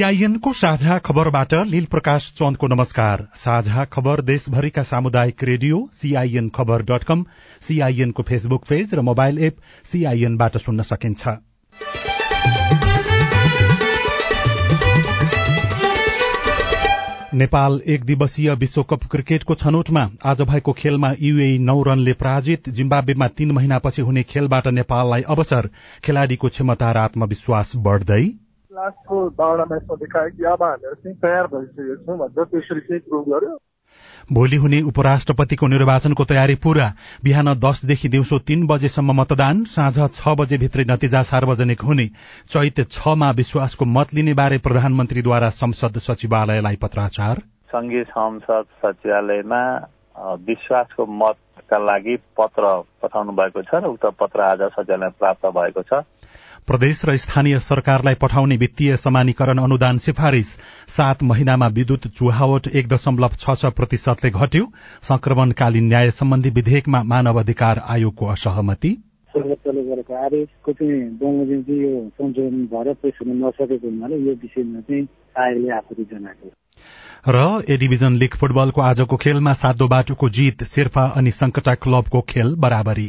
सीआईएनको साझा खबरबाट लील प्रकाश चन्दको नमस्कार। साझा खबर देशभरिका सामुदायिक रेडियो सीआईएन खबर डट कम सीआईएनको फेसबुक पेज र मोबाइल एप सीआईएनबाट सुन्न सकिन्छ। नेपाल एक दिवसीय विश्वकप क्रिकेटको छनौटमा आज भएको खेलमा युए नौ रनले पराजित जिम्बाब्वेमा तीन महिनापछि हुने खेलबाट नेपाललाई अवसर खेलाड़ीको क्षमता र आत्मविश्वास बढ़दै लास्टको बाह्र म्याचमा देखायो कि अब हामीहरू चाहिँ तयार भइसकेको छौँ भनेर त्यसरी चाहिँ प्रुभ गर्यो भोलि हुने उपराष्ट्रपतिको निर्वाचनको तयारी पूरा बिहान दसदेखि दिउँसो तीन बजेसम्म मतदान साँझ छ बजे भित्रै नतिजा सार्वजनिक हुने चैत छमा विश्वासको मत लिने बारे प्रधानमन्त्रीद्वारा संसद सचिवालयलाई पत्राचार संघीय संसद सचिवालयमा विश्वासको मतका लागि पत्र पठाउनु भएको छ र उक्त पत्र आज सचिवालय प्राप्त भएको छ प्रदेश र स्थानीय सरकारलाई पठाउने वित्तीय समानीकरण अनुदान सिफारिश सात महिनामा विद्युत चुहावट एक दशमलव छ छ प्रतिशतले घट्यो। संक्रमणकालीन न्याय सम्बन्धी विधेयकमा मानव अधिकार आयोगको असहमति। सर्वोच्चले गरेको आदेशको चाहिँ यो संशोधन भएर पेश हुन नसकेको हुनाले यो विषयमा चाहिँ आयोगले जनाएको र ए डिभिजन लीग फुटबलको आजको खेलमा सातो बाटोको जीत शेर्पा अनि संकटा क्लबको खेल बराबरी।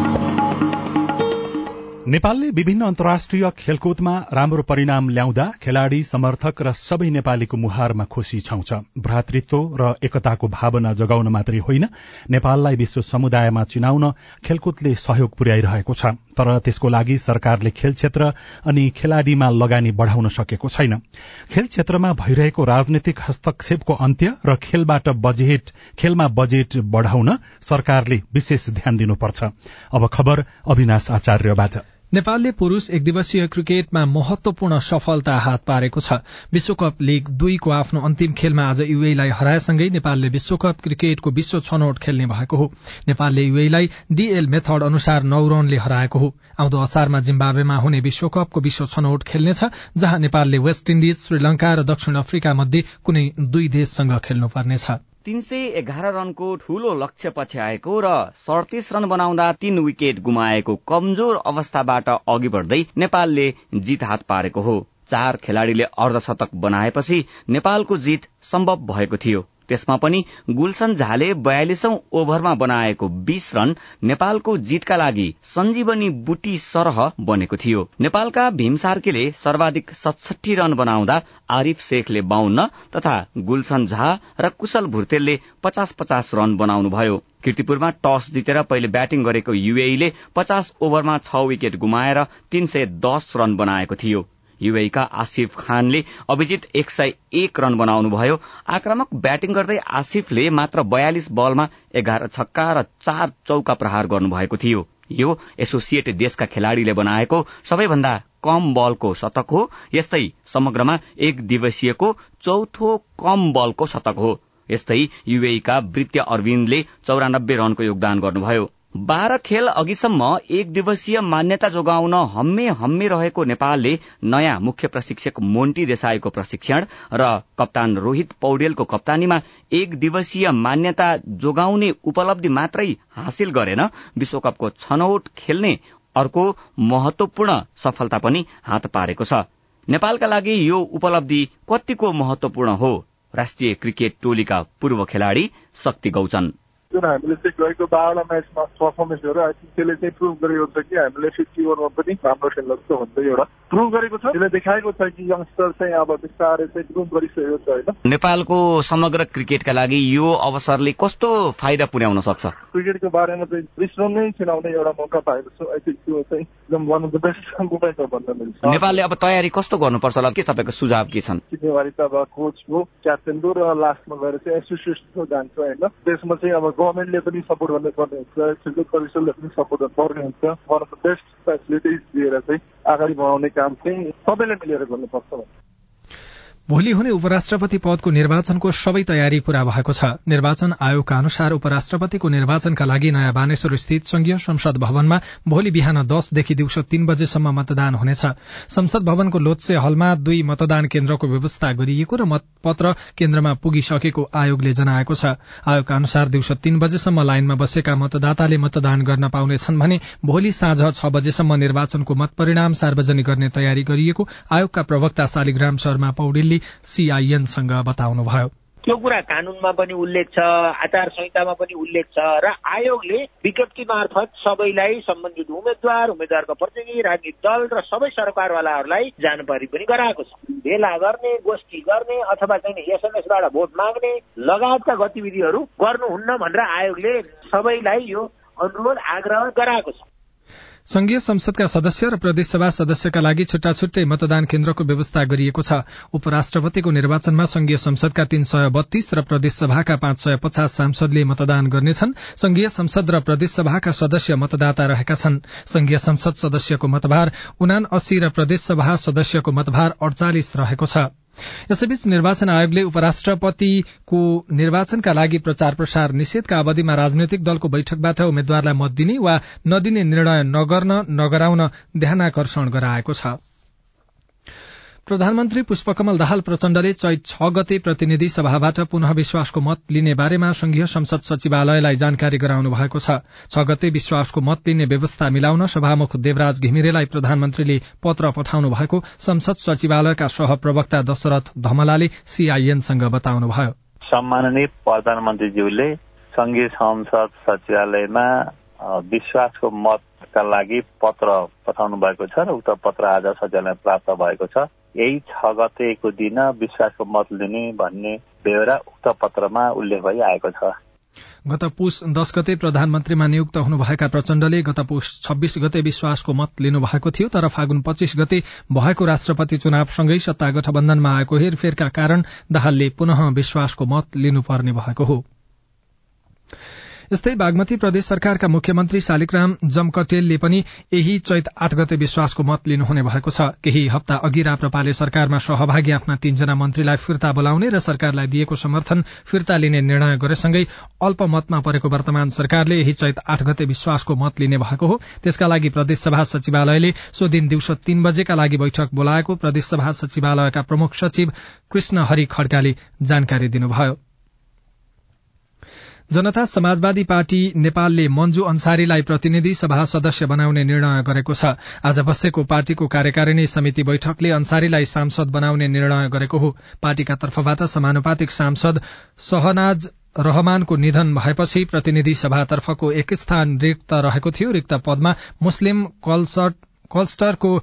नेपालले विभिन्न अन्तर्राष्ट्रिय खेलकुदमा राम्रो परिणाम ल्याउँदा खेलाड़ी समर्थक र सबै नेपालीको मुहारमा खुशी छाउँछ। भ्रातृत्व र एकताको भावना जगाउन मात्रै होइन नेपाललाई विश्व समुदायमा चिनाउन खेलकुदले सहयोग पुर्याइरहेको छ। तर त्यसको लागि सरकारले खेल क्षेत्र अनि खेलाड़ीमा लगानी बढ़ाउन सकेको छैन। खेल क्षेत्रमा भइरहेको राजनैतिक हस्तक्षेपको अन्त्य र खेलबाट बजेट खेलमा बजेट बढ़ाउन सरकारले विशेष ध्यान दिनुपर्छ। अब खबर अविनाश आचार्यबाट। नेपालले पुरूष एक दिवसीय क्रिकेटमा महत्वपूर्ण सफलता हात पारेको छ। विश्वकप लीग दुईको आफ्नो अन्तिम खेलमा आज युएलाई हराएसँगै नेपालले विश्वकप क्रिकेटको विश्व छनौट खेल्ने भएको हो। नेपालले युएलाई डीएल मेथड अनुसार नौ रनले हराएको हो। आउँदो असारमा जिम्बावेमा हुने विश्वकपको विश्व छनौट खेल्नेछ जहाँ नेपालले वेस्ट इण्डिज श्रीलंका र दक्षिण अफ्रिका मध्ये कुनै दुई देशसँग खेल्नुपर्नेछ। तीन सय एघार रनको ठूलो लक्ष्य पछ्याएको र सडतिस रन बनाउँदा तीन विकेट गुमाएको कमजोर अवस्थाबाट अघि बढ्दै नेपालले जित हात पारेको हो। चार खेलाड़ीले अर्धशतक बनाएपछि नेपालको जित सम्भव भएको थियो। त्यसमा पनि गुलसन झाले बयालिसौं ओभरमा बनाएको बीस रन नेपालको जितका लागि सञ्जीवनी बुटी सरह बनेको थियो। नेपालका भीम सार्कीले सर्वाधिक सतसठी रन बनाउँदा आरिफ शेखले बाहन्न तथा गुलसन झा र कुशल भुर्तेलले पचास पचास रन बनाउनुभयो। किर्तिपुरमा टस जितेर पहिले ब्याटिङ गरेको युएले पचास ओभरमा छ विकेट गुमाएर तीन सय दस रन बनाएको थियो। युएका आसिफ खानले अभिजित एक सय एक रन बनाउनुभयो। आक्रामक ब्याटिङ गर्दै आसिफले मात्र बयालिस बलमा एघार छक्का र चार चौका प्रहार गर्नुभएको थियो। यो एसोसिएट देशका खेलाड़ीले बनाएको सबैभन्दा कम बलको शतक हो। यस्तै समग्रमा एक दिवसीयको चौथो कम बलको शतक हो। यस्तै युएका वृत्य अरविन्दले चौरानब्बे रनको योगदान गर्नुभयो। बाह्र खेल अघिसम्म एक दिवसीय मान्यता जोगाउन हम्मे हम्मे रहेको नेपालले नयाँ मुख्य प्रशिक्षक मोन्टी देसाईको प्रशिक्षण र कप्तान रोहित पौडेलको कप्तानीमा एक दिवसीय मान्यता जोगाउने उपलब्धि मात्रै हासिल गरेन। विश्वकपको छनौट खेल्ने अर्को महत्वपूर्ण सफलता पनि हात पारेको छ। नेपालका लागि यो उपलब्धि कतिको महत्वपूर्ण हो? राष्ट्रिय क्रिकेट टोलीका पूर्व खेलाड़ी शक्ति गौचन। जुन हामीले चाहिँ गएको बाह्रवटा म्याचमा पर्फर्मेन्स गरेर आई थिङ्क त्यसले चाहिँ प्रुभ गरेको छ कि हामीले फिफ्टी ओभरमा पनि राम्रो खेल्न सक्छौँ भन्दै एउटा प्रुभ गरेको छ त्यसले देखाएको छ कि यङ्स्टर चाहिँ अब बिस्तारै चाहिँ प्रुभ गरिसकेको छ होइन नेपालको समग्र क्रिकेटका लागि यो अवसरले कस्तो फाइदा पुर्याउन सक्छ? क्रिकेटको बारेमा चाहिँ विश्व नै चिनाउने एउटा मौका पाएको छु। आई थिङ्क त्यो चाहिँ एकदम one of the best moment हो भन्दा मिल्छ। नेपालले अब तयारी कस्तो गर्नुपर्छ होला? के तपाईँको सुझाव के छन्? जिम्मेवारी त अब कोचको क्याप्टेनको र लास्टमा गएर चाहिँ एसोसिएसनको जान्छ होइन? त्यसमा चाहिँ अब गभर्मेन्टले पनि सपोर्ट गर्नुपर्ने हुन्छ खेलकुद परिषदले पनि सपोर्ट गर्नुपर्ने हुन्छ one of the best facilities दिएर चाहिँ अगाडि बढाउने काम चाहिँ सबैले मिलेर गर्नुपर्छ भोलि हुने उपराष्ट्रपति पदको निर्वाचनको सबै तयारी पूरा भएको छ। निर्वाचन आयोगका अनुसार उपराष्ट्रपतिको निर्वाचनका लागि नयाँ बानेश्वर स्थित संघीय संसद भवनमा भोलि बिहान दसदेखि दिउँसो तीन बजेसम्म मतदान हुनेछ। संसद भवनको लोत्से हलमा दुई मतदान केन्द्रको व्यवस्था गरिएको र मतपत्र केन्द्रमा पुगिसकेको आयोगले जनाएको छ। आयोगका अनुसार दिउँसो तीन बजेसम्म लाइनमा बसेका मतदाताले मतदान गर्न पाउनेछन् भने भोलि साँझ छ बजेसम्म निर्वाचनको मतपरिणाम सार्वजनिक गर्ने तयारी गरिएको आयोगका प्रवक्ता शालिग्राम शर्मा पौडेलले सीआईएनसँग बताउनुभयो। त्यो कुरा कानूनमा पनि उल्लेख छ आचार संहितामा पनि उल्लेख छ र आयोगले विज्ञप्ति मार्फत सबैलाई सम्बन्धित उम्मेद्वार उम्मेद्वारको प्रतिनिधि राजनीतिक दल र सबै सरकारवालाहरूलाई जानकारी पनि गराएको छ। भेला गर्ने गोष्ठी गर्ने अथवा चाहिँ एसएमएसबाट भोट माग्ने लगायतका गतिविधिहरू गर्नुहुन्न भनेर आयोगले सबैलाई यो अनुरोध आग्रह गराएको छ। संघीय संसदका सदस्य र प्रदेशसभा सदस्यका लागि छुट्टा छुट्टै मतदान केन्द्रको व्यवस्था गरिएको छ। उपराष्ट्रपतिको निर्वाचनमा संघीय संसदका तीन सय बत्तीस र प्रदेशसभाका पाँच सय पचास सांसदले मतदान गर्नेछन्। संघीय संसद र प्रदेशसभाका सदस्य मतदाता रहेका छन्। संघीय संसद सदस्यको मतभार उना अस्सी र प्रदेशसभा सदस्यको मतभार अड़चालिस रहेको छ। यसैबीच निर्वाचन आयोगले उपराष्ट्रपतिको निर्वाचनका लागि प्रचार प्रसार निषेधका अवधिमा राजनैतिक दलको बैठकबाट उम्मेद्वारलाई मत दिने वा नदिने निर्णय नगर्न नगराउन ध्यानाकर्षण गराएको छ। प्रधानमन्त्री पुष्पकमल दाहाल प्रचण्डले चैत छ गते प्रतिनिधि सभाबाट पुनः विश्वासको मत लिने बारेमा संघीय संसद सचिवालयलाई जानकारी गराउनु भएको छ। छ गते विश्वासको मत लिने व्यवस्था मिलाउन सभामुख देवराज घिमिरेलाई प्रधानमन्त्रीले पत्र पठाउनु भएको संसद सचिवालयका सहप्रवक्ता दशरथ धमलाले सीआईएनसँग बताउनुभयो। सम्माननीय प्रधानमन्त्रीज्यूले संघीय संसद सचिवालयमा विश्वासको मतका लागि पत्र पठाउनु भएको छ र उक्त पत्र आज सचिवालय प्राप्त भएको छ। यही छ गतेको दिन विश्वासको मत लिने भन्ने बेहोरा उक्त पत्रमा उल्लेख भइआएको छ। गत पुष दश गते प्रधानमन्त्रीमा नियुक्त हुनुभएका प्रचण्डले गत पुष छब्बीस गते विश्वासको मत लिनुभएको थियो तर फागुन पच्चीस गते भएको राष्ट्रपति चुनावसँगै सत्ता गठबन्धनमा आएको हेरफेरका कारण दाहालले पुनः विश्वासको मत लिनुपर्ने भएको हो। यस्तै बागमती प्रदेश सरकारका मुख्यमन्त्री शालिग्राम जमकटेलले पनि यही चैत आठ गते विश्वासको मत लिनुहुने भएको छ। केही हप्ता अघि राप्रपाले सरकारमा सहभागी आफ्ना तीनजना मन्त्रीलाई फिर्ता बोलाउने र सरकारलाई दिएको समर्थन फिर्ता लिने निर्णय गरेसँगै अल्पमतमा परेको वर्तमान सरकारले यही चैत आठ गते विश्वासको मत लिने भएको हो। त्यसका लागि प्रदेशसभा सचिवालयले सो दिन दिउँसो तीन बजेका लागि बैठक बोलाएको प्रदेशसभा सचिवालयका प्रमुख सचिव कृष्ण हरि खड्काले जानकारी दिनुभयो। जनता समाजवादी पार्टी नेपालले मन्जु अन्सारीलाई प्रतिनिधि सभा सदस्य बनाउने निर्णय गरेको छ। आज बसेको पार्टीको कार्यकारिणी समिति बैठकले अन्सारीलाई सांसद बनाउने निर्णय गरेको हो। पार्टीका तर्फबाट समानुपातिक सांसद सहनाज रहमानको निधन भएपछि प्रतिनिधि सभातर्फको एक स्थान रिक्त रहेको थियो। रिक्त पदमा मुस्लिम कलस्टरको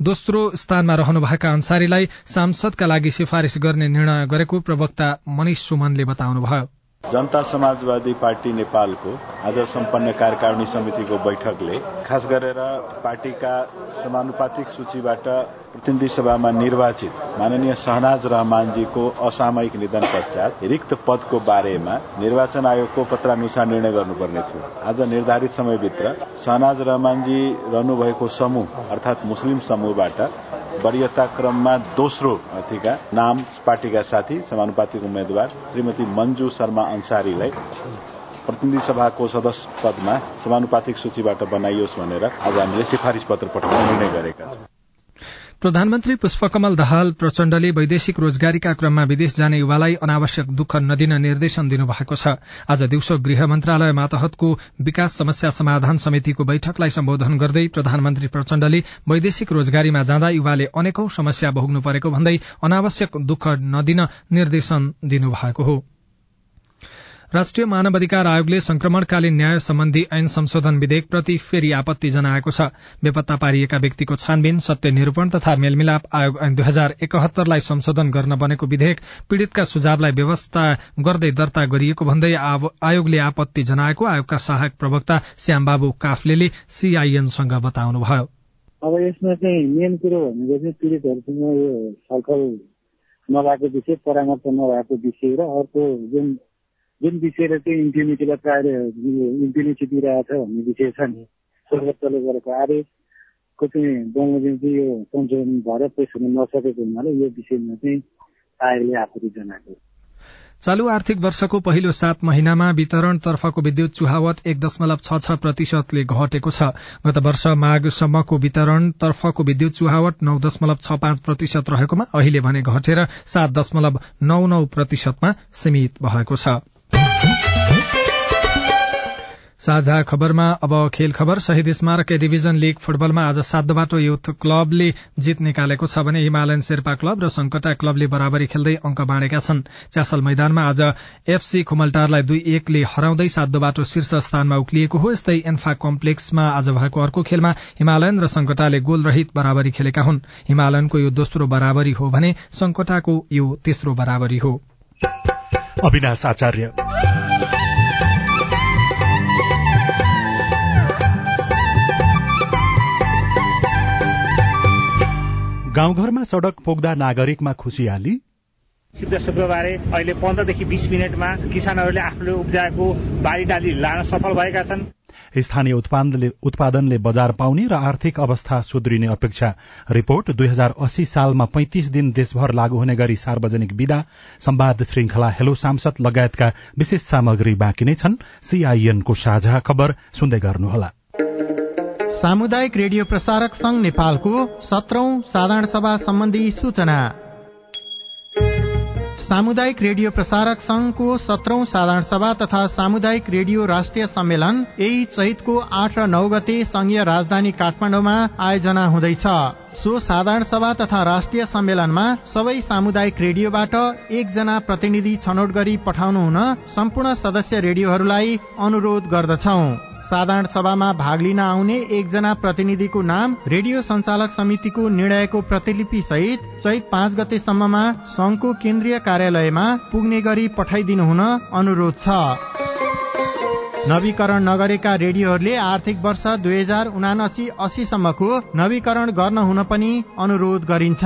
दोस्रो स्थानमा रहनुभएका अन्सारीलाई सांसदका लागि सिफारिश गर्ने निर्णय गरेको प्रवक्ता मनिष सुमनले बताउनुभयो। जनता समाजवादी पार्टी नेपालको आज सम्पन्न कार्यकारिणी समितिको बैठकले खास गरेर पार्टीका समानुपातिक सूचीबाट प्रतिनिधि सभामा निर्वाचित माननीय सहनाज रहमानजीको असामयिक निधन पश्चात रिक्त पदको बारेमा निर्वाचन आयोगको पत्रानुसार निर्णय गर्नुपर्ने थियो। आज निर्धारित समयभित्र सहनाज रहमानजी रहनुभएको समूह अर्थात मुस्लिम समूहबाट वरियता क्रममा दोस्रो थिका नाम पार्टीका साथी समानुपातिक उम्मेद्वार श्रीमती मञ्जु शर्मा अन्सारीलाई प्रतिनिधि सभाको सदस्य पदमा समानुपातिक सूचीबाट बनाइयोस् भनेर आज हामीले सिफारिश पत्र पठाउने निर्णय गरेका छौं प्रधानमन्त्री पुष्पकमल दाहाल प्रचण्डले वैदेशिक रोजगारीका क्रममा विदेश जाने युवालाई अनावश्यक दुःख नदिन निर्देशन दिनुभएको छ। आज दिउँसो गृह मन्त्रालय मातहतको विकास समस्या समाधान समितिको बैठकलाई सम्बोधन गर्दै प्रधानमन्त्री प्रचण्डले वैदेशिक रोजगारीमा जाँदा युवाले अनेकौं समस्या भोग्नु परेको भन्दै अनावश्यक दुःख नदिन निर्देशन दिनुभएको हो। राष्ट्रिय मानव अधिकार आयोगले संक्रमणकालीन न्याय सम्बन्धी ऐन संशोधन विधेयकप्रति फेरि आपत्ति जनाएको छ। बेपत्ता पारिएका व्यक्तिको छानबिन सत्य निरूपण तथा मेलमिलाप आयोग ऐन दुई हजार एकहत्तरलाई संशोधन गर्न बनेको विधेयक पीड़ितका सुझावलाई व्यवस्था गर्दै दर्ता गरिएको भन्दै आयोगले आपत्ति जनाएको आयोगका सहायक प्रवक्ता श्यामबाबु काफ्ले सीआईएनसँग बताउनुभयो। अब यसमा चाहिँ मेन कुरो भनेको चाहिँ पीडितहरूसँग यो छलफल नभएको विषय परामर्श नभएको विषय र अर्को जुन जुन विषयले चाहिँ इम्प्युनिटीलाई प्राय इम्प्युनिटी दिइरहेको छ भन्ने विषय छ नि। सर्वोच्चले गरेको आदेशको चाहिँ बमोजिम चाहिँ यो संशोधन भएर पेश हुन नसकेको हुनाले यो विषयमा चाहिँ आयोगले आपत्ति जनाएको चालू आर्थिक वर्षको पहिलो सात महिनामा वितरणतर्फको विद्युत चुहावट एक दशमलव छ छ प्रतिशतले घटेको छ। गत वर्ष माघसम्मको वितरणतर्फको विद्युत चुहावट नौ दशमलव छ पाँच प्रतिशत रहेकोमा अहिले भने घटेर सात दशमलव नौ नौ प्रतिशतमा सीमित भएको छ। साझा खबरमा अब खेल खबर। शहीद स्मारक डिभिजन लीग फुटबलमा आज सातबाटो युथ क्लबले जित निकालेको छ भने हिमालयन शेर्पा क्लब र संकटा क्लबले बराबरी खेल्दै अंक बाँडेका छन्। च्यासल मैदानमा आज एफसी खुमलटारलाई दुई एकले हराउँदै सातो बाटो शीर्ष स्थानमा उक्लिएको हो। यस्तै एन्फा कम्प्लेक्समा आज भएको अर्को खेलमा हिमालयन र संकटाले गोल रहित बराबरी खेलेका हुन्। हिमालयनको यो दोस्रो बराबरी हो भने संकटाको यो तेस्रो बराबरी हो। अविनाश आचार्य। गाउँघरमा सड़क पुग्दा नागरिकमा खुसियाली। सिद्ध शुक्रबारे अहिले पन्ध्रदेखि बिस मिनटमा किसानहरूले आफूले उब्जाएको बारी डाली लान सफल भएका छन्। स्थानीय उत्पादनले बजार पाउने र आर्थिक अवस्था सुध्रिने अपेक्षा। रिपोर्ट दुई हजार अस्सी सालमा पैंतिस दिन देशभर लागू हुने गरी सार्वजनिक विदा संवाद श्रृंखला हेलो सांसद लगायतका विशेष सामग्री बाँकी नै छन्। सीआईएनको साझा खबर सुन्दै गर्नुहोला। सामुदायिक रेडियो प्रसारक संघ नेपालको सत्रौं साधारण सभा सम्बन्धी सूचना। सामुदायिक रेडियो प्रसारक संघको सत्रौं साधारण सभा तथा सामुदायिक रेडियो राष्ट्रिय सम्मेलन यही चैतको आठ र नौ गते संघीय राजधानी काठमाडौँमा आयोजना हुँदैछ। सो साधारण सभा तथा राष्ट्रिय सम्मेलनमा सबै सामुदायिक रेडियोबाट एकजना प्रतिनिधि छनौट गरी पठाउनु हुन सम्पूर्ण सदस्य रेडियोहरूलाई अनुरोध गर्दछौ। साधारण सभामा भाग लिन आउने एकजना प्रतिनिधिको नाम रेडियो संचालक समितिको निर्णयको प्रतिलिपि सहित चैत पाँच गतेसम्ममा संघको केन्द्रीय कार्यालयमा पुग्ने गरी पठाइदिनु हुन अनुरोध छ। नवीकरण नगरेका रेडियोहरूले आर्थिक वर्ष दुई हजार उनासी अस्सीसम्मको नवीकरण गर्न हुन पनि अनुरोध गरिन्छ।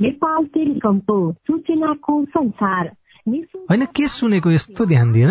नेपाल टेलिकमको सूचनाको संसार। होइन के सुनेको यस्तो ध्यान दिएर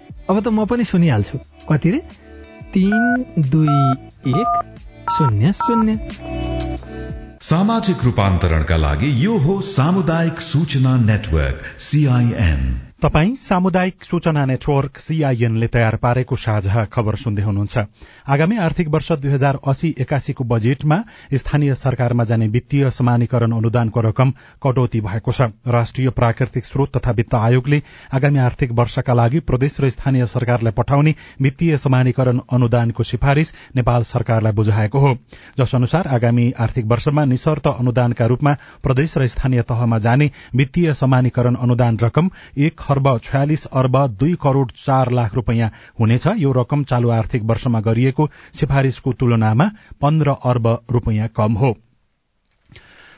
अब त म पनि सुनिहाल्छु। कति रे तिन दुई एक शून्य शून्य। सामाजिक रूपान्तरणका लागि यो हो सामुदायिक सूचना नेटवर्क सीआईएन तपाई सामुदायिक सूचना नेटवर्क सीआईएनले तयार पारेको साझा खबर सुन्दै हुनुहुन्छ। आगामी आर्थिक वर्ष दुई हजार अस्सी एकासीको बजेटमा स्थानीय सरकारमा जाने वित्तीय समानीकरण अनुदानको रकम कटौती भएको छ। राष्ट्रिय प्राकृतिक स्रोत तथा वित्त आयोगले आगामी आर्थिक वर्षका लागि प्रदेश र स्थानीय सरकारलाई पठाउने वित्तीय समानीकरण अनुदानको सिफारिश नेपाल सरकारलाई बुझाएको हो। जस अनुसार आगामी आर्थिक वर्षमा निशर्त अनुदानका रूपमा प्रदेश र स्थानीय तहमा जाने वित्तीय समानीकरण अनुदान रकम एक खर्ब छयालिस अर्ब दुई करोड़ चार लाख रूपियाँ हुनेछ। यो रकम चालू आर्थिक वर्षमा गरिएको सिफारिशको तुलनामा पन्ध्र अर्ब रूपियाँ कम हो।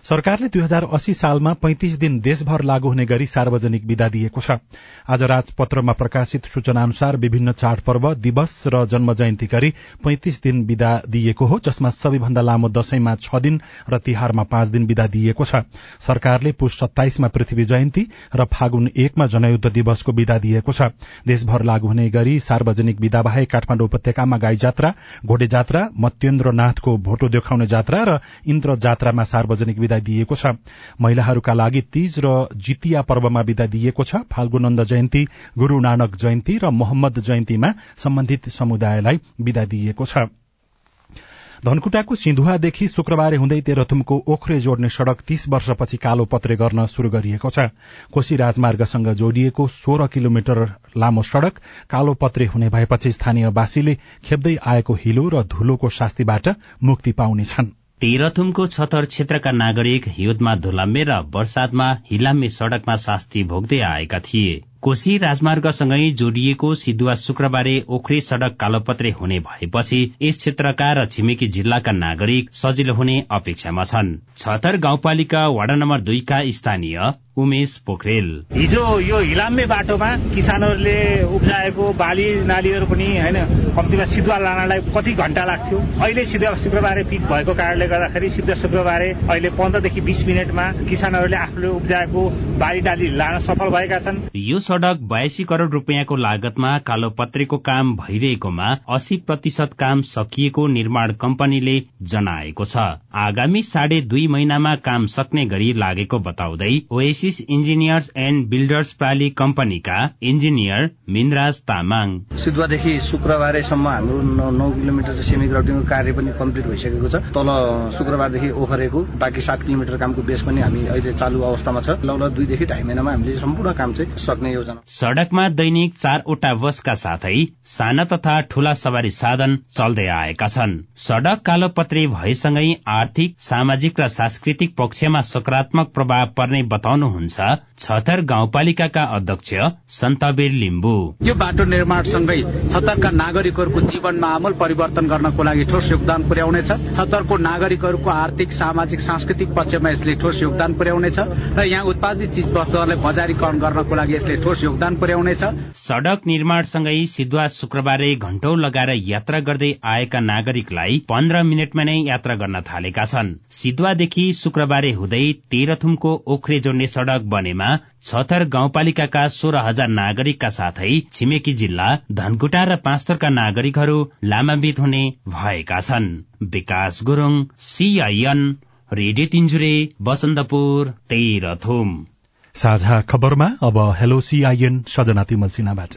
सरकारले दुई हजार अस्सी सालमा पैंतिस दिन देशभर लागू हुने गरी सार्वजनिक विदा दिएको छ। आज राजपत्रमा प्रकाशित सूचना अनुसार विभिन्न चाडपर्व दिवस र जन्म जयन्ती गरी पैंतिस दिन विदा दिएको हो जसमा सबैभन्दा लामो दशैंमा छ दिन र तिहारमा पाँच दिन विदा दिएको छ। सरकारले पुष सत्ताइसमा पृथ्वी जयन्ती र फागुन एकमा जनयुद्ध दिवसको विदा दिएको छ। देशभर लागू हुने गरी सार्वजनिक विदा बाहेक काठमाडौँ उपत्यकामा गाई जात्रा घोडे जात्रा मत्येन्द्रनाथको भोटो देखाउने जात्रा र इन्द्र जात्रामा सार्वजनिक विदा विदा दिएको छ। महिलाहरूका लागि तीज र जितिया पर्वमा विदा दिएको छ। फाल्गुनन्द जयन्ती गुरू नानक जयन्ती र मोहम्मद जयन्तीमा सम्बन्धित समुदायलाई विदा दिइएको छ। धनकुटाको सिन्धुवादेखि शुक्रबारे हुँदै तेह्रथुमको ओख्रे जोड्ने सड़क तीस वर्षपछि कालो पत्रे गर्न शुरू गरिएको छ। कोशी राजमार्गसँग जोडिएको सोह्र किलोमिटर लामो सड़क कालो पत्रे हुने भएपछि स्थानीयवासीले खेप्दै आएको हिलो र धुलोको शास्तिबाट मुक्ति पाउनेछन् तेह्रथुमको छतर क्षेत्रका नागरिक हिउँदमा धुलाम्मे र वर्षातमा हिलाम्मे सड़कमा शास्ति भोग्दै आएका थिए। कोशी राजमार्गसँगै जोडिएको सिद्धुवा शुक्रबारे ओख्रे सड़क कालोपत्रे हुने भएपछि यस क्षेत्रका र छिमेकी जिल्लाका नागरिक सजिलो हुने अपेक्षामा छन्। छतर गाउँपालिका वाडा नम्बर दुईका स्थानीय उमेश पोखरेल। हिजो यो हिलाम्मे बाटोमा किसानहरूले उब्जाएको बाली नालीहरू पनि होइन कम्तीमा सिधुवा लानलाई कति घण्टा लाग्थ्यो? अहिले सिधुवा शुक्रबारे पिच भएको कारणले गर्दाखेरि सिधुवा शुक्रबारे अहिले पन्ध्रदेखि बिस मिनटमा किसानहरूले आफूले उब्जाएको बाली डाली लान सफल भएका छन्। यो सड़क बयासी करोड़ रूपियाँको लागतमा कालोपत्रेको काम भइरहेकोमा अस्सी प्रतिशत काम सकिएको निर्माण कम्पनीले जनाएको छ। आगामी साढे दुई महिनामा काम सक्ने गरी लागेको बताउँदै ओएसिस इन्जिनियर्स एण्ड बिल्डर्स प्राली कम्पनीका इन्जिनियर मिनराज तामाङ सिद्धुवादेखि शुक्रबारसम्म हाम्रो नौ किलोमिटर सेमी ग्राउटिङको कार्य पनि कम्प्लिट भइसकेको छ। तल शुक्रबारदेखि ओखरेको बाँकी सात किलोमिटर कामको बेस पनि हामी अहिले चालु अवस्थामा छ। लगभग दुईदेखि ढाई महिनामा हामीले सम्पूर्ण काम चाहिँ सक्ने योजना। सड़कमा दैनिक चारवटा बसका साथै साना तथा ठूला सवारी साधन चल्दै आएका छन्। सड़क कालोपत्री भएसँगै आर्थिक सामाजिक र सांस्कृतिक पक्षमा सकारात्मक प्रभाव पर्ने बताउनुहुन्छ छतर गाउँपालिकाका अध्यक्ष सन्तबीर लिम्बू। यो बाटो निर्माणसँगै छतरका नागरिकहरूको जीवनमा आमूल परिवर्तन गर्नको लागि ठोस योगदान पुर्याउनेछ। छतरको नागरिकहरूको आर्थिक सामाजिक सांस्कृतिक पक्षमा यसले ठोस योगदान पुर्याउनेछ र यहाँ उत्पादित चिज वस्तुहरूलाई बजारीकरण गर्नको लागि यसले ठोस योगदान पुर्याउनेछ। सड़क निर्माणसँगै सिद्धुवा शुक्रबारे घण्टौ लगाएर यात्रा गर्दै आएका नागरिकलाई पन्ध्र मिनटमा नै यात्रा गर्न थालेका छन्। सिद्धुवादेखि शुक्रबारे हुँदै तेह्रथुमको ओख्रे जोड्ने सड़क बनेमा छतर गाउँपालिकाका सोह्र हजार नागरिकका साथै छिमेकी जिल्ला धनकुटा र पाँचथरका नागरिकहरू लामान्वित हुने भएका छन्। विकास गुरूङ सीआईएन रेडियो तिन्जुरे बसन्तपुर तेह्रथुम साझा खबरमा अब हेलो सीआईएन सजना तिमल सिन्हाबाट।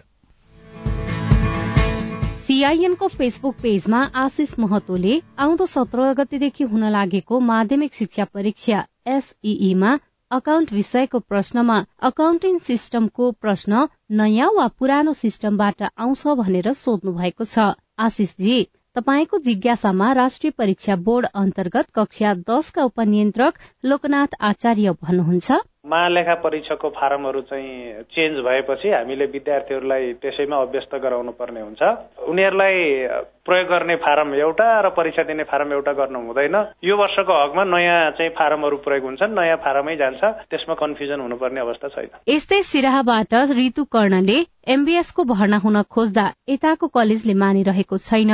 सीआईएनको फेसबुक पेजमा आशिष महतोले आउँदो सत्र गतेदेखि हुन लागेको माध्यमिक शिक्षा परीक्षा एसईईमा अकाउन्ट विषयको प्रश्नमा अकाउन्टिङ सिस्टमको प्रश्न नयाँ वा पुरानो सिस्टमबाट आउँछ भनेर सोध्नु भएको छ। आशिषजी तपाईँको जिज्ञासामा राष्ट्रिय परीक्षा बोर्ड अन्तर्गत कक्षा दशका उपनियन्त्रक लोकनाथ आचार्य भन्नुहुन्छ। महालेखा परीक्षाको फारमहरू चाहिँ चेन्ज भएपछि हामीले विद्यार्थीहरूलाई त्यसैमा अभ्यस्त गराउनु पर्ने हुन्छ। उनीहरूलाई प्रयोग गर्ने फारम एउटा र परीक्षा दिने फारम एउटा गर्नु हुँदैन। यो वर्षको हकमा नयाँ चाहिँ फारमहरू प्रयोग हुन्छन् नयाँ फारमै जान्छ। त्यसमा कन्फ्युजन हुनुपर्ने अवस्था छैन। यस्तै सिराहाबाट ऋतु कर्णले एमबीएस को भर्ना हुन खोज्दा यताको कलेजले मानिरहेको छैन।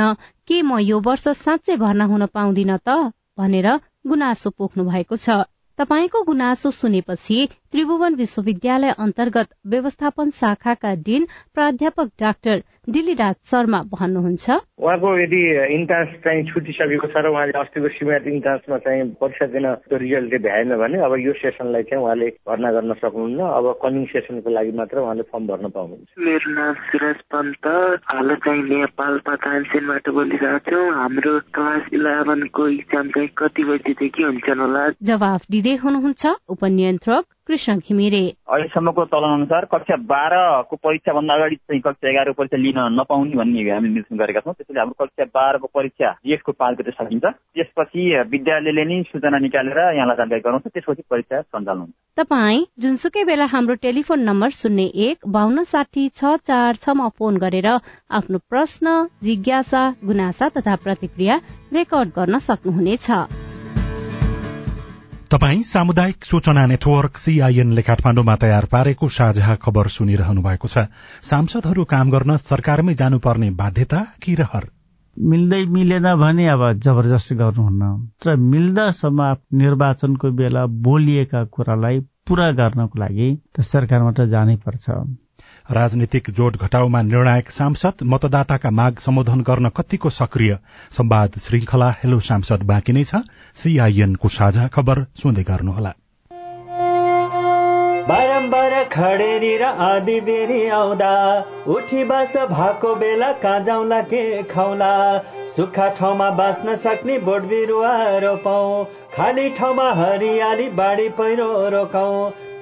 के म यो वर्ष साँच्चै भर्ना हुन पाउँदिन त? भनेर गुनासो पोख्नु भएको छ। तपाईँको गुनासो सुनेपछि त्रिभुवन विश्वविद्यालय अन्तर्गत व्यवस्थापन शाखाका डिन प्राध्यापक डाक्टर दिलीराज शर्मा भन्नुहुन्छ। उहाँको यदि इन्ट्रान्स चाहिँ छुटिसकेको छ र उहाँले अस्तिको सिमेट इन्ट्रान्समा चाहिँ परीक्षा दिन रिजल्टले भ्याएन भने अब यो सेसनलाई चाहिँ उहाँले भर्ना गर्न सक्नुहुन्न। अब कमिङ सेसनको लागि मात्र उहाँले फर्म भर्न पाउनुहुन्छ। मेरो नाम सुरज पन्त। हाल चाहिँ नेपाल पतानसेनबाट बोलिरहेको छु। हाम्रो क्लास इलेभेनको इक्जाम चाहिँ कति बजीदेखि हुन्छ होला? जवाफ दिँदै हुनुहुन्छ। उपनियन्त्रक कृष्ण घिमिरे। अहिलेसम्मको चलन अनुसार कक्षा बाह्रको परीक्षा भन्दा अगाडि चाहिँ कक्षा एघारको परीक्षा लिन नपाउने भन्ने हामी निर्देशन गरेका छौँ। त्यसैले हाम्रो कक्षा बाह्रको परीक्षा जेठको पाँच गते सकिन्छ। त्यसपछि विद्यालयले नै सूचना निकालेर यहाँलाई जानकारी गराउँछ। त्यसपछि परीक्षा सञ्चालन हुन्छ। तपाईँ जुनसुकै बेला हाम्रो टेलिफोन नम्बर शून्य एक बान्न साठी छ चार छमा फोन गरेर आफ्नो प्रश्न जिज्ञासा गुनासा तथा प्रतिक्रिया रेकर्ड गर्न सक्नुहुनेछ। तपाई सामुदायिक सूचना नेटवर्क सीआईएनले काठमाण्डुमा तयार पारेको साझा खबर सुनिरहनु भएको छ। सांसदहरू काम गर्न सरकारमै जानुपर्ने बाध्यता कि रहर? मिल्दै मिलेन भने अब जबरजस्ती गर्नुहुन्न। र मिल्दासम्म निर्वाचनको बेला बोलिएका कुरालाई पूरा गर्नको लागि सरकारबाट जानै पर्छ। राजनीतिक जोड घटाउमा निर्णायक सांसद मतदाताका माग सम्बोधन गर्न कतिको सक्रिय? संवाद श्रृंखला हेलो सांसद बाँकी नै छ। सीआईएनको साझा खबर सुन्दै गर्नुहोला। बारम्बार खडेरी र आधी बेरी आउँदा उठी बास भएको बेला कहाँ जाउँला के खाउला? सुक्खा ठाउँमा बाँच्न सक्ने बोट बिरुवा रोपौँ। खाली ठाउँमा हरियाली बाढी पहिरो रोकाउँ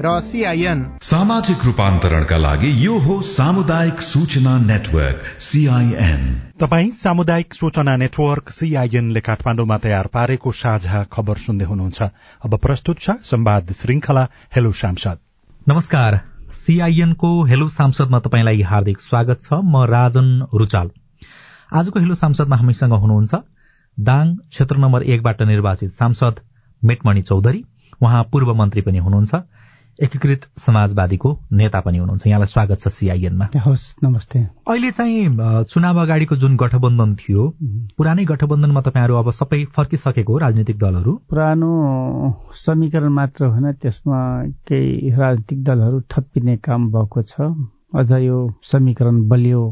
र सीआईएन सामाजिक रूपान्तरणका लागि यो हो सामुदायिक सूचना नेटवर्क सीआईएन तपाई सामुदायिक सूचना नेटवर्क सीआईएनले काठमाडौँमा तयार पारेको साझा खबर सुन्दै हुनुहुन्छ। अब प्रस्तुत छ संवाद श्रृंखला हेलो सांसद। नमस्कार। सीआईएनको हेलो सांसदमा तपाईँलाई हार्दिक स्वागत छ। म राजन रुचाल। आजको हेलो सांसदमा हामीसँग हुनुहुन्छ दाङ क्षेत्र नम्बर एकबाट निर्वाचित सांसद मेटमणि चौधरी। उहाँ पूर्व मन्त्री पनि हुनुहुन्छ। एकीकृत समाजवादीको नेता पनि हुनुहुन्छ। यहाँलाई स्वागत छ सिआइएनमा हवस् नमस्ते। अहिले चाहिँ चुनाव अगाडिको जुन गठबन्धन थियो पुरानै गठबन्धनमा तपाईँहरू अब सबै फर्किसकेको हो राजनीतिक दलहरू? पुरानो समीकरण मात्र होइन त्यसमा केही राजनीतिक दलहरू थपिने काम भएको छ। अझ यो समीकरण बलियो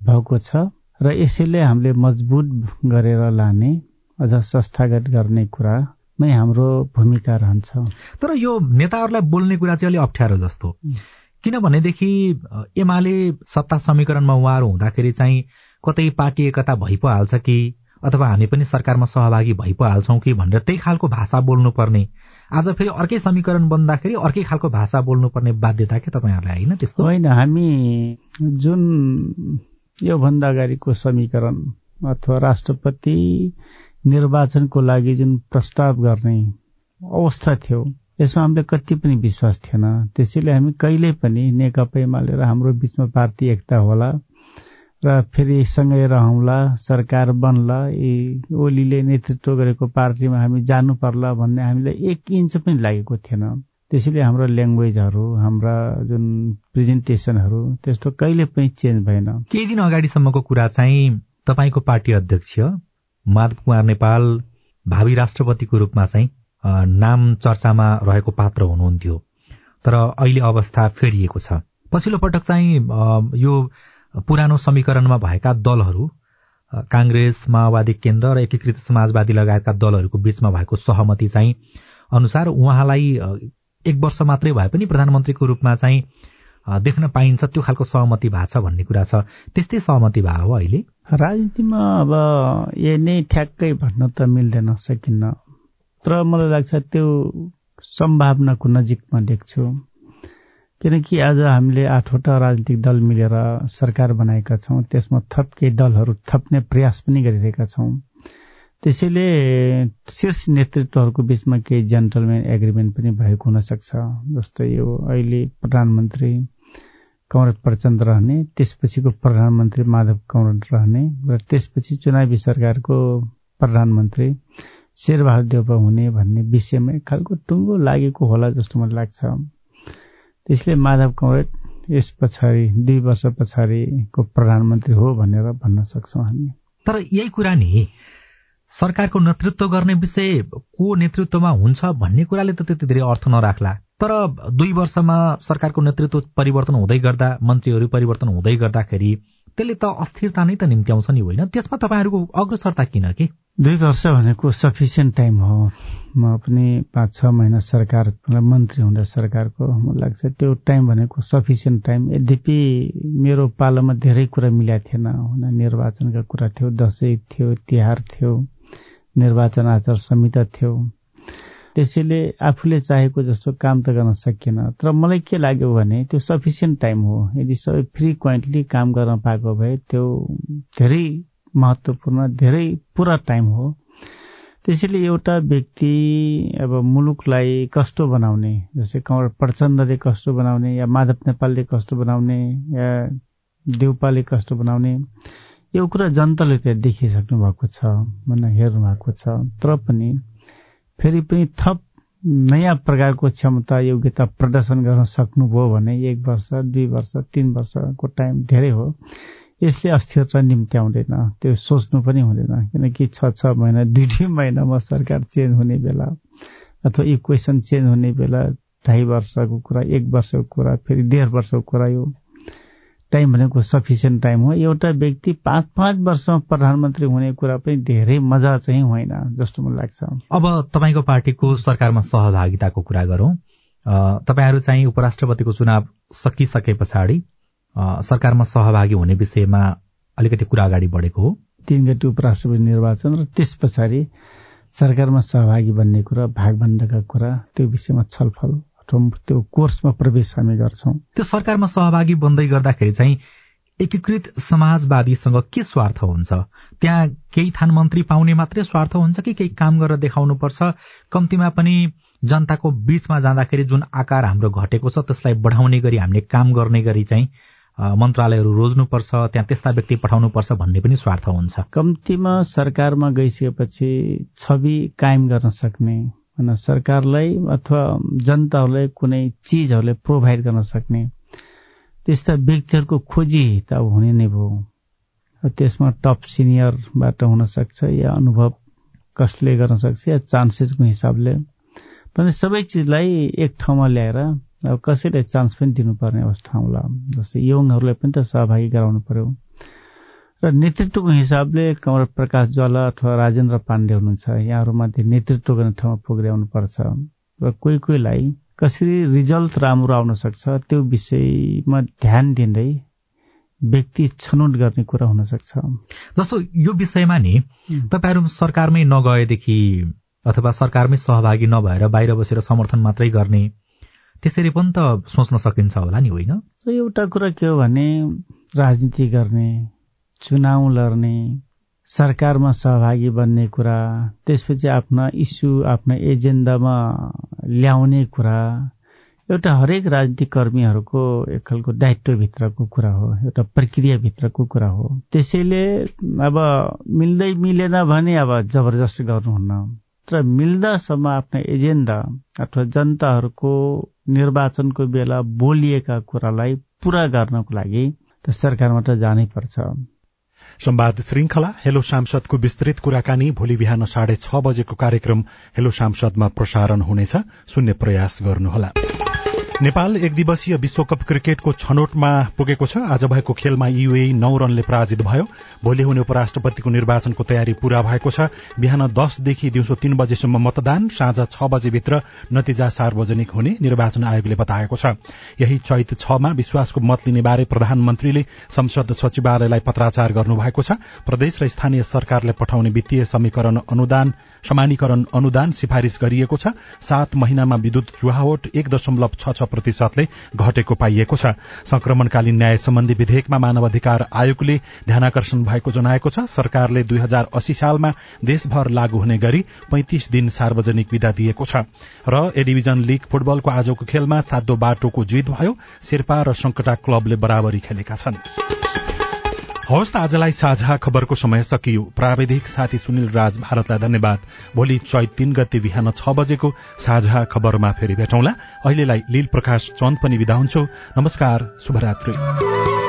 भएको छ र यसैले हामीले मजबुत गरेर लाने अझ संस्थागत गर्ने कुरा नै हाम्रो भूमिका रहन्छ। तर यो नेताहरूलाई बोल्ने कुरा चाहिँ अलिक अप्ठ्यारो जस्तो। किनभनेदेखि एमाले सत्ता समीकरणमा उहाँहरू हुँदाखेरि चाहिँ कतै पार्टी एकता भइ पो हाल्छ कि अथवा हामी पनि सरकारमा सहभागी भइ पो हाल्छौँ कि भनेर त्यही खालको भाषा बोल्नुपर्ने। आज फेरि अर्कै समीकरण बन्दाखेरि अर्कै खालको भाषा बोल्नुपर्ने बाध्यता के तपाईँहरूलाई होइन त्यस्तो? होइन हामी जुन योभन्दा अगाडिको समीकरण अथवा राष्ट्रपति निर्वाचनको लागि जुन प्रस्ताव गर्ने अवस्था थियो यसमा हामीले कति पनि विश्वास थिएन। त्यसैले हामी कहिल्यै पनि नेकपा एमाले र हाम्रो बिचमा पार्टी एकता होला र फेरि सँगै रहौँला सरकार बन्ला यी ओलीले नेतृत्व गरेको पार्टीमा हामी जानु पर्ला भन्ने हामीलाई एक इन्च पनि लागेको थिएन। त्यसैले हाम्रो ल्याङ्ग्वेजहरू हाम्रा जुन प्रेजेन्टेसनहरू त्यस्तो कहिले पनि चेन्ज भएन। केही दिन अगाडिसम्मको कुरा चाहिँ तपाईँको पार्टी अध्यक्ष माधव कुमार नेपाल भावी राष्ट्रपतिको रूपमा चाहिँ नाम चर्चामा रहेको पात्र हुनुहुन्थ्यो। तर अहिले अवस्था फेरिएको छ। पछिल्लो पटक चाहिँ यो पुरानो समीकरणमा भएका दलहरू काङ्ग्रेस माओवादी केन्द्र र एकीकृत समाजवादी लगायतका दलहरूको बीचमा भएको सहमति चाहिँ अनुसार उहाँलाई एक वर्ष मात्रै भए पनि प्रधानमन्त्रीको रूपमा चाहिँ देख्न पाइन्छ त्यो खालको सहमति भएको छ भन्ने कुरा छ। त्यस्तै सहमति भयो हो अहिले। राजनीतिमा अब यही नै ठ्याक्कै भन्न त मिल्दैन सकिन्न। तर मलाई लाग्छ त्यो सम्भावनाको नजिकमा देख्छु। किनकि आज हामीले आठवटा राजनीतिक दल मिलेर सरकार बनाएका छौँ त्यसमा थप केही दलहरू थप्ने प्रयास पनि गरिरहेका छौँ। त्यसैले शीर्ष नेतृत्वहरूको बिचमा केही जेन्टलमेन एग्रिमेन्ट पनि भएको हुनसक्छ जस्तो यो अहिले प्रधानमन्त्री कमरेड प्रचण्ड रहने त्यसपछिको प्रधानमन्त्री माधव कमरेड रहने र त्यसपछि चुनावी सरकारको प्रधानमन्त्री शेरबहादुर देउपा हुने भन्ने विषयमा एक खालको टुङ्गो लागेको होला जस्तो मलाई लाग्छ। त्यसले माधव कमरेड यस पछाडि दुई वर्ष पछाडिको प्रधानमन्त्री हो भनेर भन्न सक्छौँ हामी। तर यही कुरा नि सरकारको नेतृत्व गर्ने विषय को नेतृत्वमा हुन्छ भन्ने कुराले त त्यति धेरै अर्थ नराख्ला। तर दुई वर्षमा सरकारको नेतृत्व परिवर्तन हुँदै गर्दा मन्त्रीहरू परिवर्तन हुँदै गर्दाखेरि त्यसले त अस्थिरता नै त निम्त्याउँछ नि होइन? त्यसमा तपाईँहरूको अग्रसरता किन के? दुई वर्ष भनेको सफिसियन्ट टाइम हो। म पनि पाँच छ महिना सरकार मन्त्री हुँदा सरकारको मलाई लाग्छ त्यो टाइम भनेको सफिसियन्ट टाइम यद्यपि मेरो पालोमा धेरै कुरा मिलाएको थिएन। हुन निर्वाचनका कुरा थियो दसैँ थियो तिहार थियो निर्वाचन आचार संहिता थियो। त्यसैले आफूले चाहेको जस्तो काम त गर्न सकिएन। तर मलाई के लाग्यो भने त्यो सफिसियन्ट टाइम हो। यदि सबै फ्रिक्वेन्टली काम गर्न पाएको भए त्यो धेरै महत्त्वपूर्ण धेरै पुरा टाइम हो। त्यसैले एउटा व्यक्ति अब मुलुकलाई कस्तो बनाउने जस्तै कमर प्रचण्डले कस्तो बनाउने या माधव नेपालले कस्तो बनाउने या देउपाले कस्तो बनाउने यो कुरा जनताले त्यहाँ देखिसक्नु भएको छ भन्न हेर्नु भएको छ। तर पनि फेरि पनि थप नयाँ प्रकारको क्षमता योग्यता प्रदर्शन गर्न सक्नुभयो भने एक वर्ष दुई वर्ष तिन वर्षको टाइम धेरै हो। यसले अस्थिरता निम्ति आउँदैन त्यो सोच्नु पनि हुँदैन। किनकि छ छ महिना दुई दुई महिनामा सरकार चेन्ज हुने बेला अथवा इक्वेसन चेन्ज हुने बेला ढाई वर्षको कुरा एक वर्षको कुरा फेरि डेढ वर्षको कुरा यो टाइम भनेको सफिसियन्ट टाइम हो। एउटा व्यक्ति पाँच पाँच वर्षमा प्रधानमन्त्री हुने कुरा पनि धेरै मजा चाहिँ होइन जस्तो मलाई लाग्छ। अब तपाईँको पार्टीको सरकारमा सहभागिताको कुरा गरौँ। तपाईँहरू चाहिँ उपराष्ट्रपतिको चुनाव सकिसके पछाडि सरकारमा सहभागी हुने विषयमा अलिकति कुरा अगाडि बढेको हो। तीन गति उपराष्ट्रपति निर्वाचन र त्यस पछाडि सरकारमा सहभागी बन्ने कुरा भागभण्डका कुरा त्यो विषयमा छलफल। त्यो कोर्समा प्रवेश हामी गर्छौँ। त्यो सरकारमा सहभागी बन्दै गर्दाखेरि चाहिँ एकीकृत समाजवादीसँग के स्वार्थ हुन्छ? त्यहाँ केही थान मन्त्री पाउने मात्रै स्वार्थ हुन्छ कि केही काम गरेर देखाउनुपर्छ? कम्तीमा पनि जनताको बीचमा जाँदाखेरि जुन आकार हाम्रो घटेको छ त्यसलाई बढाउने गरी हामीले काम गर्ने गरी चाहिँ मन्त्रालयहरू रोज्नुपर्छ त्यहाँ त्यस्ता व्यक्ति पठाउनुपर्छ भन्ने पनि स्वार्थ हुन्छ। कम्तीमा सरकारमा गइसकेपछि छवि कायम गर्न सक्ने सरकारलाई अथवा जनताहरूलाई कुनै चिजहरूलाई प्रोभाइड गर्न सक्ने त्यस्ता व्यक्तिहरूको खोजी त अब हुने नै भयो। त्यसमा टप सिनियरबाट हुन सक्छ या अनुभव कसले गर्न सक्छ या चान्सेसको हिसाबले। पनि सबै चिजलाई एक ठाउँमा ल्याएर अब कसैलाई चान्स पनि दिनुपर्ने अवस्था होला। जस्तै यङहरूलाई पनि त सहभागी गराउनु पर्यो। र नेतृत्वको हिसाबले कमल प्रकाश ज्वाला अथवा राजेन्द्र पाण्डे हुनुहुन्छ यहाँहरूमध्ये नेतृत्व गर्ने ठाउँमा पुग्याउनु पर्छ। र कोही कोहीलाई कसरी रिजल्ट राम्रो आउन सक्छ त्यो विषयमा ध्यान दिँदै व्यक्ति छनौट गर्ने कुरा हुन सक्छ। जस्तो यो विषयमा नि तपाईँहरू सरकारमै नगएदेखि अथवा सरकारमै सहभागी नभएर बाहिर बसेर समर्थन मात्रै गर्ने त्यसरी पनि त सोच्न सकिन्छ होला नि होइन? एउटा कुरा के हो भने राजनीति गर्ने चुनाव लड्ने सरकारमा सहभागी बन्ने कुरा त्यसपछि आफ्ना इस्यु आफ्ना एजेन्डामा ल्याउने कुरा एउटा हरेक राजनीतिक कर्मीहरूको एक खालको दायित्वभित्रको कुरा हो एउटा प्रक्रियाभित्रको कुरा हो। त्यसैले अब मिल्दै मिलेन भने अब जबरजस्त गर्नुहुन्न। तर मिल्दासम्म आफ्नो एजेन्डा अथवा जनताहरूको निर्वाचनको बेला बोलिएका कुरालाई पूरा गर्नको लागि त सरकारमा त जानै पर्छ। संवाद श्रृंखला हेलो सांसदको विस्तृत कुराकानी भोलि बिहान साढे छ बजेको कार्यक्रम हेलो सांसदमा प्रसारण हुनेछ। सुन्ने प्रयास गर्नुहोला। नेपाल एक दिवसीय विश्वकप क्रिकेटको छनौटमा पुगेको छ। आज भएको खेलमा युए नौ रनले पराजित भयो। भोलि हुने उपराष्ट्रपतिको निर्वाचनको तयारी पूरा भएको छ। बिहान दसदेखि दिउँसो तीन बजेसम्म मतदान साँझ छ बजेभित्र नतिजा सार्वजनिक हुने निर्वाचन आयोगले बताएको छ। यही चैत छमा विश्वासको मत लिने बारे प्रधानमन्त्रीले संसद सचिवालयलाई पत्राचार गर्नुभएको छ। प्रदेश र स्थानीय सरकारले पठाउने वित्तीय समीकरण अनुदान समानीकरण अनुदान सिफारिश गरिएको छ। सात महिनामा विद्युत चुहावट एक दशमलव छ छ प्रतिशतले घटेको पाइएको छ। संक्रमणकालीन न्याय सम्बन्धी विधेयकमा मानव अधिकार आयोगले ध्यानकर्षण भएको जनाएको छ। सरकारले दुई हजार अस्सी सालमा देशभर लागू हुने गरी पैंतिस दिन सार्वजनिक विदा दिएको छ। र ए डिभिजन लीग फुटबलको आजको खेलमा सातो बाटोको जित भयो। शेर्पा र संकटा क्लबले बराबरी खेलेका छन्। हवस् त आजलाई साझा खबरको समय सकियो। प्राविधिक साथी सुनिल राज भारतलाई धन्यवाद। भोलि चैत तीन गते बिहान छ बजेको साझा खबरमा फेरि भेटौँला। अहिलेलाई लील प्रकाश चन्द पनि विदा हुन्छु। नमस्कार शुभरात्री।